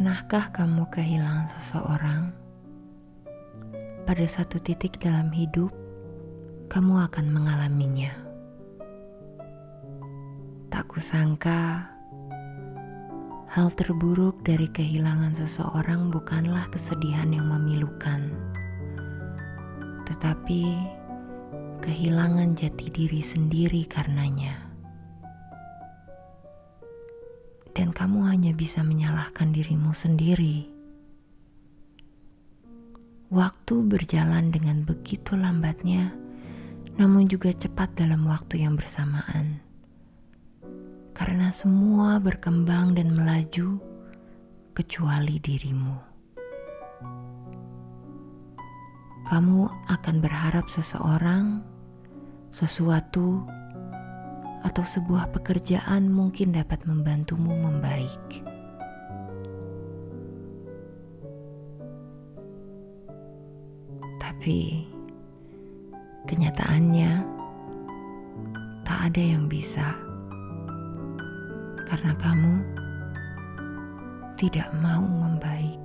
Pernahkah kamu kehilangan seseorang? Pada satu titik dalam hidup, kamu akan mengalaminya. Tak kusangka, hal terburuk dari kehilangan seseorang bukanlah kesedihan yang memilukan, tetapi kehilangan jati diri sendiri karenanya kamu hanya bisa menyalahkan dirimu sendiri. Waktu berjalan dengan begitu lambatnya, namun juga cepat dalam waktu yang bersamaan. Karena semua berkembang dan melaju, kecuali dirimu. Kamu akan berharap seseorang, sesuatu, atau sebuah pekerjaan mungkin dapat membantumu membaik. Tapi kenyataannya tak ada yang bisa karena kamu tidak mau membaik.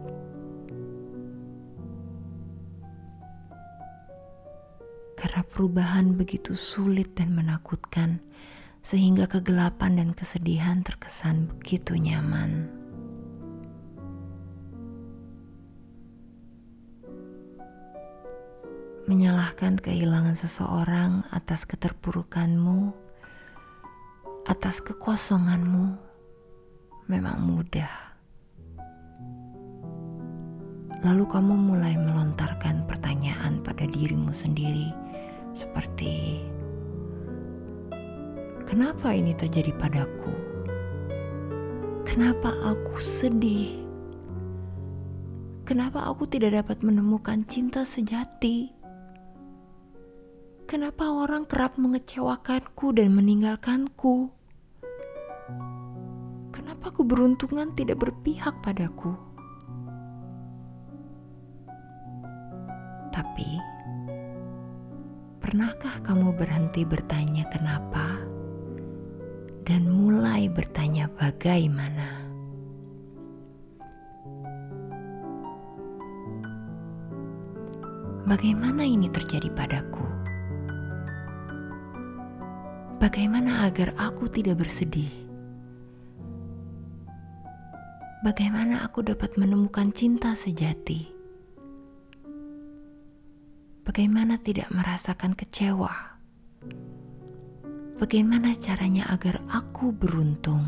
Karena perubahan begitu sulit dan menakutkan sehingga kegelapan dan kesedihan terkesan begitu nyaman. Menyalahkan kehilangan seseorang atas keterpurukanmu, atas kekosonganmu, memang mudah. Lalu kamu mulai melontarkan pertanyaan pada dirimu sendiri, seperti Kenapa ini terjadi padaku? Kenapa aku sedih? Kenapa aku tidak dapat menemukan cinta sejati? Kenapa orang kerap mengecewakanku dan meninggalkanku? Kenapa keberuntungan tidak berpihak padaku? Tapi, pernahkah kamu berhenti bertanya kenapa? Dan mulai bertanya bagaimana. Bagaimana ini terjadi padaku? Bagaimana agar aku tidak bersedih? Bagaimana aku dapat menemukan cinta sejati? Bagaimana tidak merasakan kecewa? Bagaimana caranya agar aku beruntung?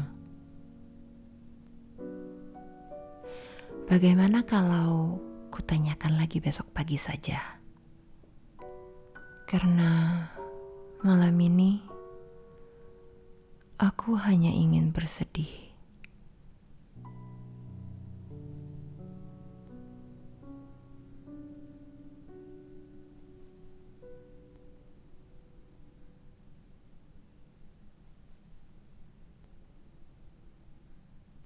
Bagaimana kalau kutanyakan lagi besok pagi saja? Karena malam ini aku hanya ingin bersedih.